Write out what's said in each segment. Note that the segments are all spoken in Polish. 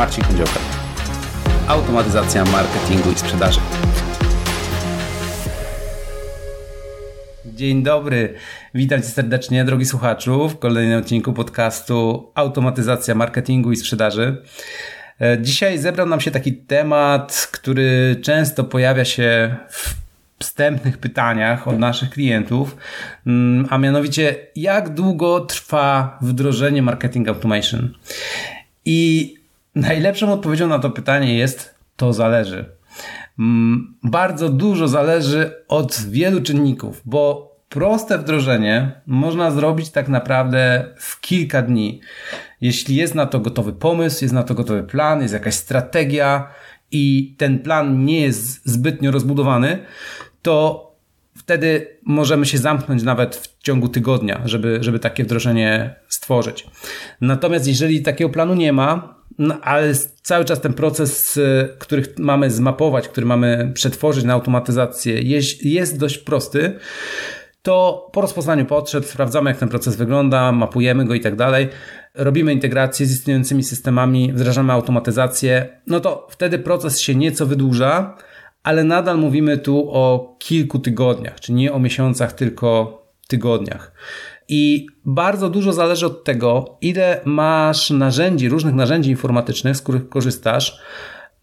Marcin Kędziołka. Automatyzacja marketingu i sprzedaży. Dzień dobry, witam Cię serdecznie, drogi słuchaczu, w kolejnym odcinku podcastu Automatyzacja marketingu i sprzedaży. E, dzisiaj zebrał nam się taki temat, który często pojawia się w wstępnych pytaniach od naszych klientów, mm, a mianowicie jak długo trwa wdrożenie marketing automation. I najlepszą odpowiedzią na to pytanie jest to zależy. Mm, bardzo dużo zależy od wielu czynników, bo proste wdrożenie można zrobić tak naprawdę w kilka dni. Jeśli jest na to gotowy pomysł, jest na to gotowy plan, jest jakaś strategia i ten plan nie jest zbytnio rozbudowany, to wtedy możemy się zamknąć nawet w ciągu tygodnia, żeby, żeby takie wdrożenie stworzyć. Natomiast jeżeli takiego planu nie ma, no, ale cały czas ten proces, y, który mamy zmapować, który mamy przetworzyć na automatyzację, jest, jest dość prosty, to po rozpoznaniu potrzeb sprawdzamy, jak ten proces wygląda, mapujemy go i tak dalej, robimy integrację z istniejącymi systemami, wdrażamy automatyzację, no to wtedy proces się nieco wydłuża, ale nadal mówimy tu o kilku tygodniach, czyli nie o miesiącach, tylko tygodniach. I bardzo dużo zależy od tego, ile masz narzędzi, różnych narzędzi informatycznych, z których korzystasz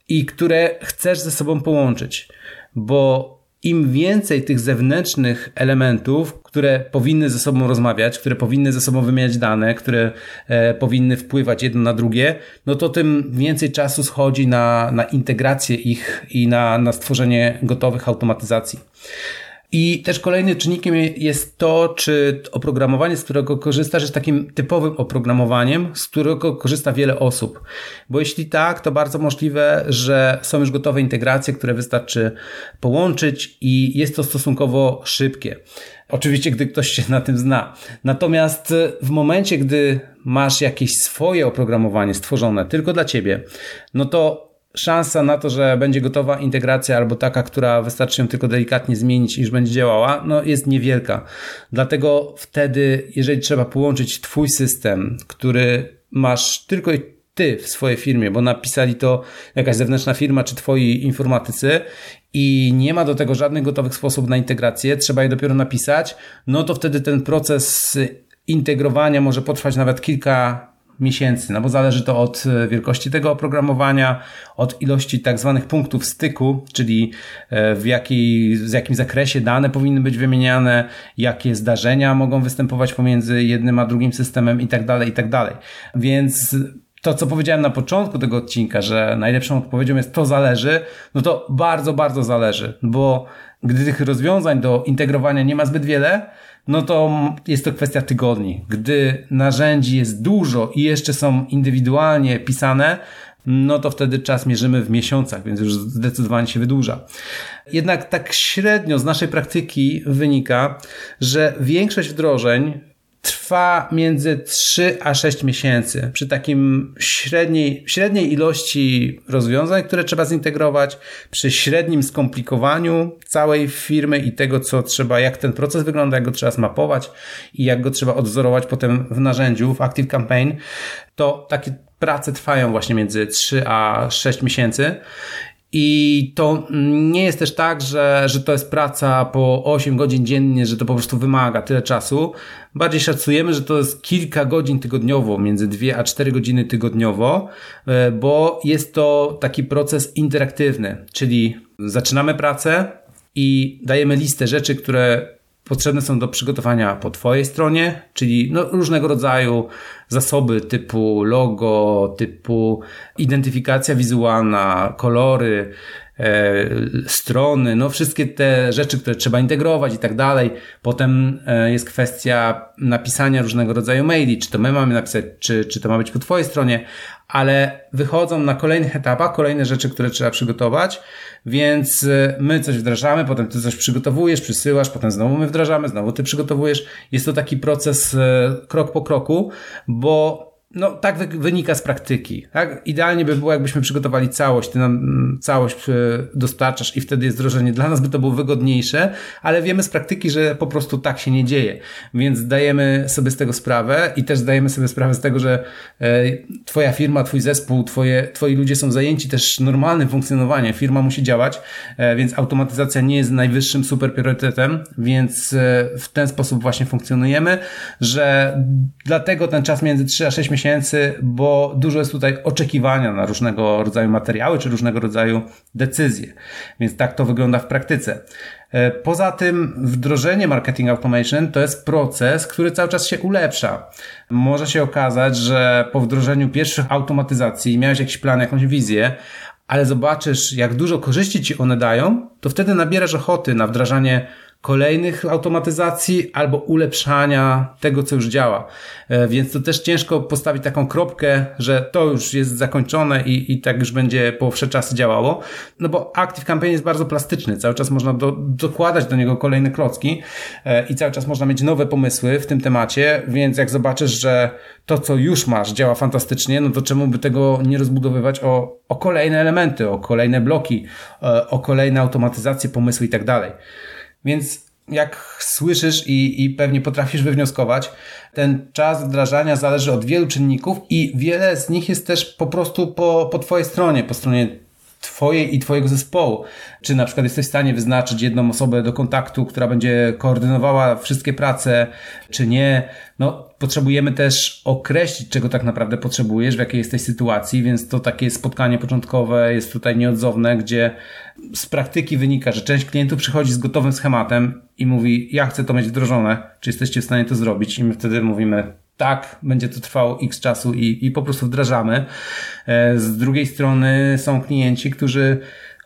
i które chcesz ze sobą połączyć. Bo im więcej tych zewnętrznych elementów, które powinny ze sobą rozmawiać, które powinny ze sobą wymieniać dane, które e, powinny wpływać jedno na drugie, no to tym więcej czasu schodzi na, na integrację ich i na, na stworzenie gotowych automatyzacji. I też kolejnym czynnikiem jest to, czy oprogramowanie, z którego korzystasz, jest takim typowym oprogramowaniem, z którego korzysta wiele osób. Bo jeśli tak, to bardzo możliwe, że są już gotowe integracje, które wystarczy połączyć i jest to stosunkowo szybkie. Oczywiście, gdy ktoś się na tym zna. Natomiast w momencie, gdy masz jakieś swoje oprogramowanie stworzone tylko dla ciebie, no to szansa na to, że będzie gotowa integracja albo taka, która wystarczy ją tylko delikatnie zmienić i już będzie działała, no jest niewielka. Dlatego wtedy, jeżeli trzeba połączyć Twój system, który masz tylko ty w swojej firmie, bo napisali to jakaś zewnętrzna firma czy twoi informatycy i nie ma do tego żadnych gotowych sposobów na integrację, trzeba je dopiero napisać, no to wtedy ten proces integrowania może potrwać nawet kilka miesięcy, no bo zależy to od e, wielkości tego oprogramowania, od ilości tak zwanych punktów styku, czyli e, w jakiej, w jakim zakresie dane powinny być wymieniane, jakie zdarzenia mogą występować pomiędzy jednym a drugim systemem i tak dalej, i tak. Więc to, co powiedziałem na początku tego odcinka, że najlepszą odpowiedzią jest to zależy, no to bardzo, bardzo zależy, bo gdy tych rozwiązań do integrowania nie ma zbyt wiele, no to jest to kwestia tygodni. Gdy narzędzi jest dużo i jeszcze są indywidualnie pisane, no to wtedy czas mierzymy w miesiącach, więc już zdecydowanie się wydłuża. Jednak tak średnio z naszej praktyki wynika, że większość wdrożeń trwa między 3 a 6 miesięcy przy takim średniej, średniej ilości rozwiązań, które trzeba zintegrować, przy średnim skomplikowaniu całej firmy i tego, co trzeba, jak ten proces wygląda, jak go trzeba zmapować i jak go trzeba odzorować potem w narzędziu, w Active Campaign, to takie prace trwają właśnie między 3 a 6 miesięcy. I to nie jest też tak, że, że to jest praca po 8 godzin dziennie, że to po prostu wymaga tyle czasu. Bardziej szacujemy, że to jest kilka godzin tygodniowo, między 2 a 4 godziny tygodniowo, e, bo jest to taki proces interaktywny, czyli zaczynamy pracę i dajemy listę rzeczy, które potrzebne są do przygotowania po Twojej stronie, czyli no, różnego rodzaju zasoby typu logo, typu identyfikacja wizualna, kolory, strony, no wszystkie te rzeczy, które trzeba integrować i tak dalej. Potem e, jest kwestia napisania różnego rodzaju maili, czy to my mamy napisać, czy, czy to ma być po Twojej stronie, ale wychodzą na kolejnych etapach kolejne rzeczy, które trzeba przygotować, więc y, my coś wdrażamy, potem ty coś przygotowujesz, przysyłasz, potem znowu my wdrażamy, znowu ty przygotowujesz. Jest to taki proces krok po kroku, bo no tak wynika z praktyki. Tak? Idealnie by było, jakbyśmy przygotowali całość, ty nam mm, całość e, dostarczasz i wtedy jest wdrożenie. Dla nas by to było wygodniejsze, ale wiemy z praktyki, że po prostu tak się nie dzieje. Więc zdajemy sobie z tego sprawę i też zdajemy sobie sprawę z tego, że e, twoja firma, twój zespół, twoje, twoi ludzie są zajęci też normalnym funkcjonowaniem. Firma musi działać, e, więc automatyzacja nie jest najwyższym super priorytetem, więc w ten sposób właśnie funkcjonujemy, że dlatego ten czas między 3 a 6 miesięcy miesięcy, bo dużo jest tutaj oczekiwania na różnego rodzaju materiały czy różnego rodzaju decyzje. Więc tak to wygląda w praktyce. E, poza tym wdrożenie marketing automation to jest proces, który cały czas się ulepsza. Może się okazać, że po wdrożeniu pierwszych automatyzacji miałeś jakiś plan, jakąś wizję, ale zobaczysz, jak dużo korzyści ci one dają, to wtedy nabierasz ochoty na wdrażanie kolejnych automatyzacji albo ulepszania tego, co już działa. E, więc to też ciężko postawić taką kropkę, że to już jest zakończone i, i tak już będzie po wsze czasy działało. No bo Active Campaign jest bardzo plastyczny. Cały czas można do, dokładać do niego kolejne klocki e, i cały czas można mieć nowe pomysły w tym temacie, więc jak zobaczysz, że to, co już masz, działa fantastycznie, no to czemu by tego nie rozbudowywać o, o kolejne elementy, o kolejne bloki, e, o kolejne automatyzacje, pomysły i tak dalej. Więc jak słyszysz i, i pewnie potrafisz wywnioskować, ten czas wdrażania zależy od wielu czynników i wiele z nich jest też po prostu po, po Twojej stronie, po stronie Twojej i Twojego zespołu. Czy na przykład jesteś w stanie wyznaczyć jedną osobę do kontaktu, która będzie koordynowała wszystkie prace, czy nie. No, potrzebujemy też określić, czego tak naprawdę potrzebujesz, w jakiej jesteś sytuacji, więc to takie spotkanie początkowe jest tutaj nieodzowne, gdzie z praktyki wynika, że część klientów przychodzi z gotowym schematem i mówi, ja chcę to mieć wdrożone, czy jesteście w stanie to zrobić? I my wtedy mówimy, tak, będzie to trwało x czasu i, i po prostu wdrażamy. E, z drugiej strony są klienci, którzy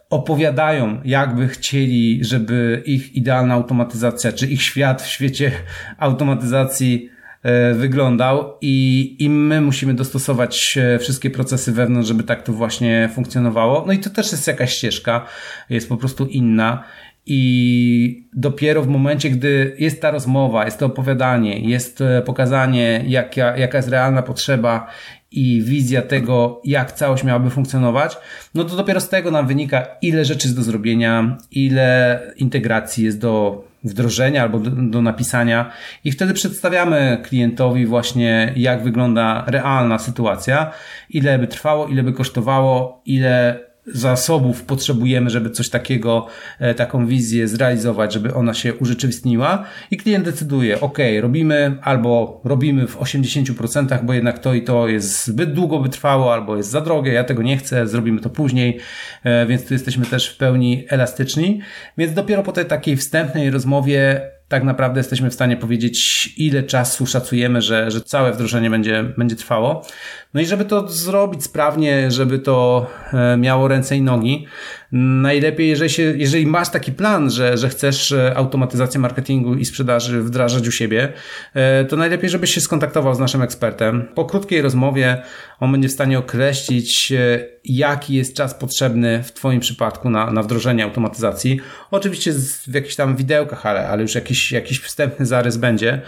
opowiadają, jakby chcieli, żeby ich idealna automatyzacja, czy ich świat w świecie automatyzacji e, wyglądał i, i my musimy dostosować e, wszystkie procesy wewnątrz, żeby tak to właśnie funkcjonowało. No i to też jest jakaś ścieżka, jest po prostu inna i dopiero w momencie, gdy jest ta rozmowa, jest to opowiadanie, jest e, pokazanie, jaka, jaka jest realna potrzeba i wizja tego, jak całość miałaby funkcjonować, no to dopiero z tego nam wynika, ile rzeczy jest do zrobienia, ile integracji jest do wdrożenia albo do, do, napisania. I wtedy przedstawiamy klientowi właśnie jak wygląda realna sytuacja, ile by trwało, ile by kosztowało, ile zasobów potrzebujemy, żeby coś takiego, e, taką wizję zrealizować, żeby ona się urzeczywistniła. I klient decyduje, ok, robimy albo robimy w 80%, bo jednak to i to jest zbyt długo by trwało, albo jest za drogie, ja tego nie chcę, zrobimy to później, e, więc tu jesteśmy też w pełni elastyczni, więc dopiero po tej takiej wstępnej rozmowie tak naprawdę jesteśmy w stanie powiedzieć, ile czasu szacujemy, że, że całe wdrożenie będzie, będzie trwało. No i żeby to zrobić sprawnie, żeby to e, miało ręce i nogi, najlepiej, jeżeli, się, jeżeli masz taki plan, że, że chcesz e, automatyzację marketingu i sprzedaży wdrażać u siebie, e, to najlepiej, żebyś się skontaktował z naszym ekspertem. Po krótkiej rozmowie on będzie w stanie określić, jaki jest czas potrzebny w Twoim przypadku na, na wdrożenie automatyzacji. Oczywiście w jakichś tam widełkach, ale, ale już jakiś, jakiś wstępny zarys będzie.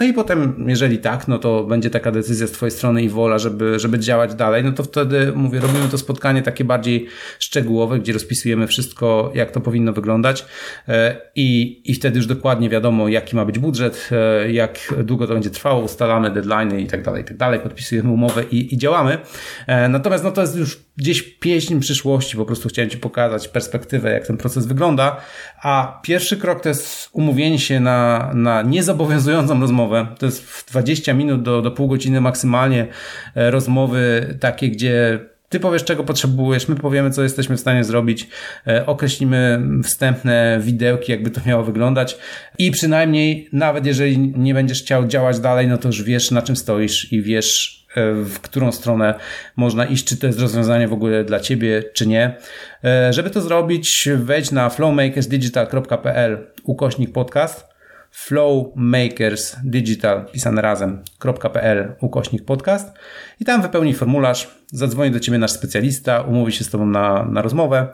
No i potem, jeżeli tak, no to będzie taka decyzja z Twojej strony i wola, żeby, żeby działać dalej, no to wtedy mówię, robimy to spotkanie takie bardziej szczegółowe, gdzie rozpisujemy wszystko, jak to powinno wyglądać e, i, i wtedy już dokładnie wiadomo, jaki ma być budżet, e, jak długo to będzie trwało, ustalamy deadline i tak dalej, i tak dalej, podpisujemy umowę i, i działamy. E, natomiast no to jest już gdzieś pieśń przyszłości, po prostu chciałem Ci pokazać perspektywę, jak ten proces wygląda, a pierwszy krok to jest umówienie się na, na niezobowiązującą rozmowę, to jest 20 minut do, do pół godziny maksymalnie rozmowy takie, gdzie ty powiesz, czego potrzebujesz, my powiemy, co jesteśmy w stanie zrobić, e, określimy wstępne widełki, jakby to miało wyglądać. I przynajmniej, nawet jeżeli nie będziesz chciał działać dalej, no to już wiesz, na czym stoisz i wiesz, e, w którą stronę można iść, czy to jest rozwiązanie w ogóle dla ciebie, czy nie. E, żeby to zrobić, wejdź na flowmakersdigital.pl ukośnik podcast flowmakersdigital pisane razem.pl ukośnik podcast i tam wypełnij formularz, zadzwoni do Ciebie nasz specjalista, umówi się z Tobą na, na rozmowę,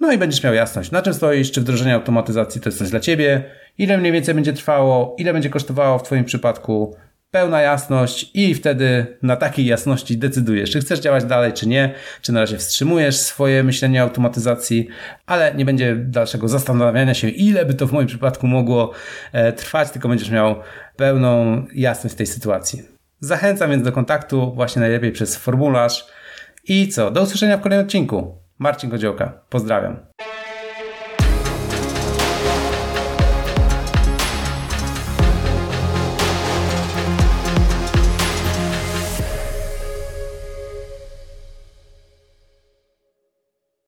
no i będziesz miał jasność, na czym stoisz, czy wdrożenie automatyzacji to jest coś dla Ciebie, ile mniej więcej będzie trwało, ile będzie kosztowało w Twoim przypadku, pełna jasność i wtedy na takiej jasności decydujesz, czy chcesz działać dalej, czy nie, czy na razie wstrzymujesz swoje myślenie o automatyzacji, ale nie będzie dalszego zastanawiania się, ile by to w moim przypadku mogło e, trwać, tylko będziesz miał pełną jasność tej sytuacji. Zachęcam więc do kontaktu właśnie najlepiej przez formularz. I co? Do usłyszenia w kolejnym odcinku. Marcin Godziołka. Pozdrawiam.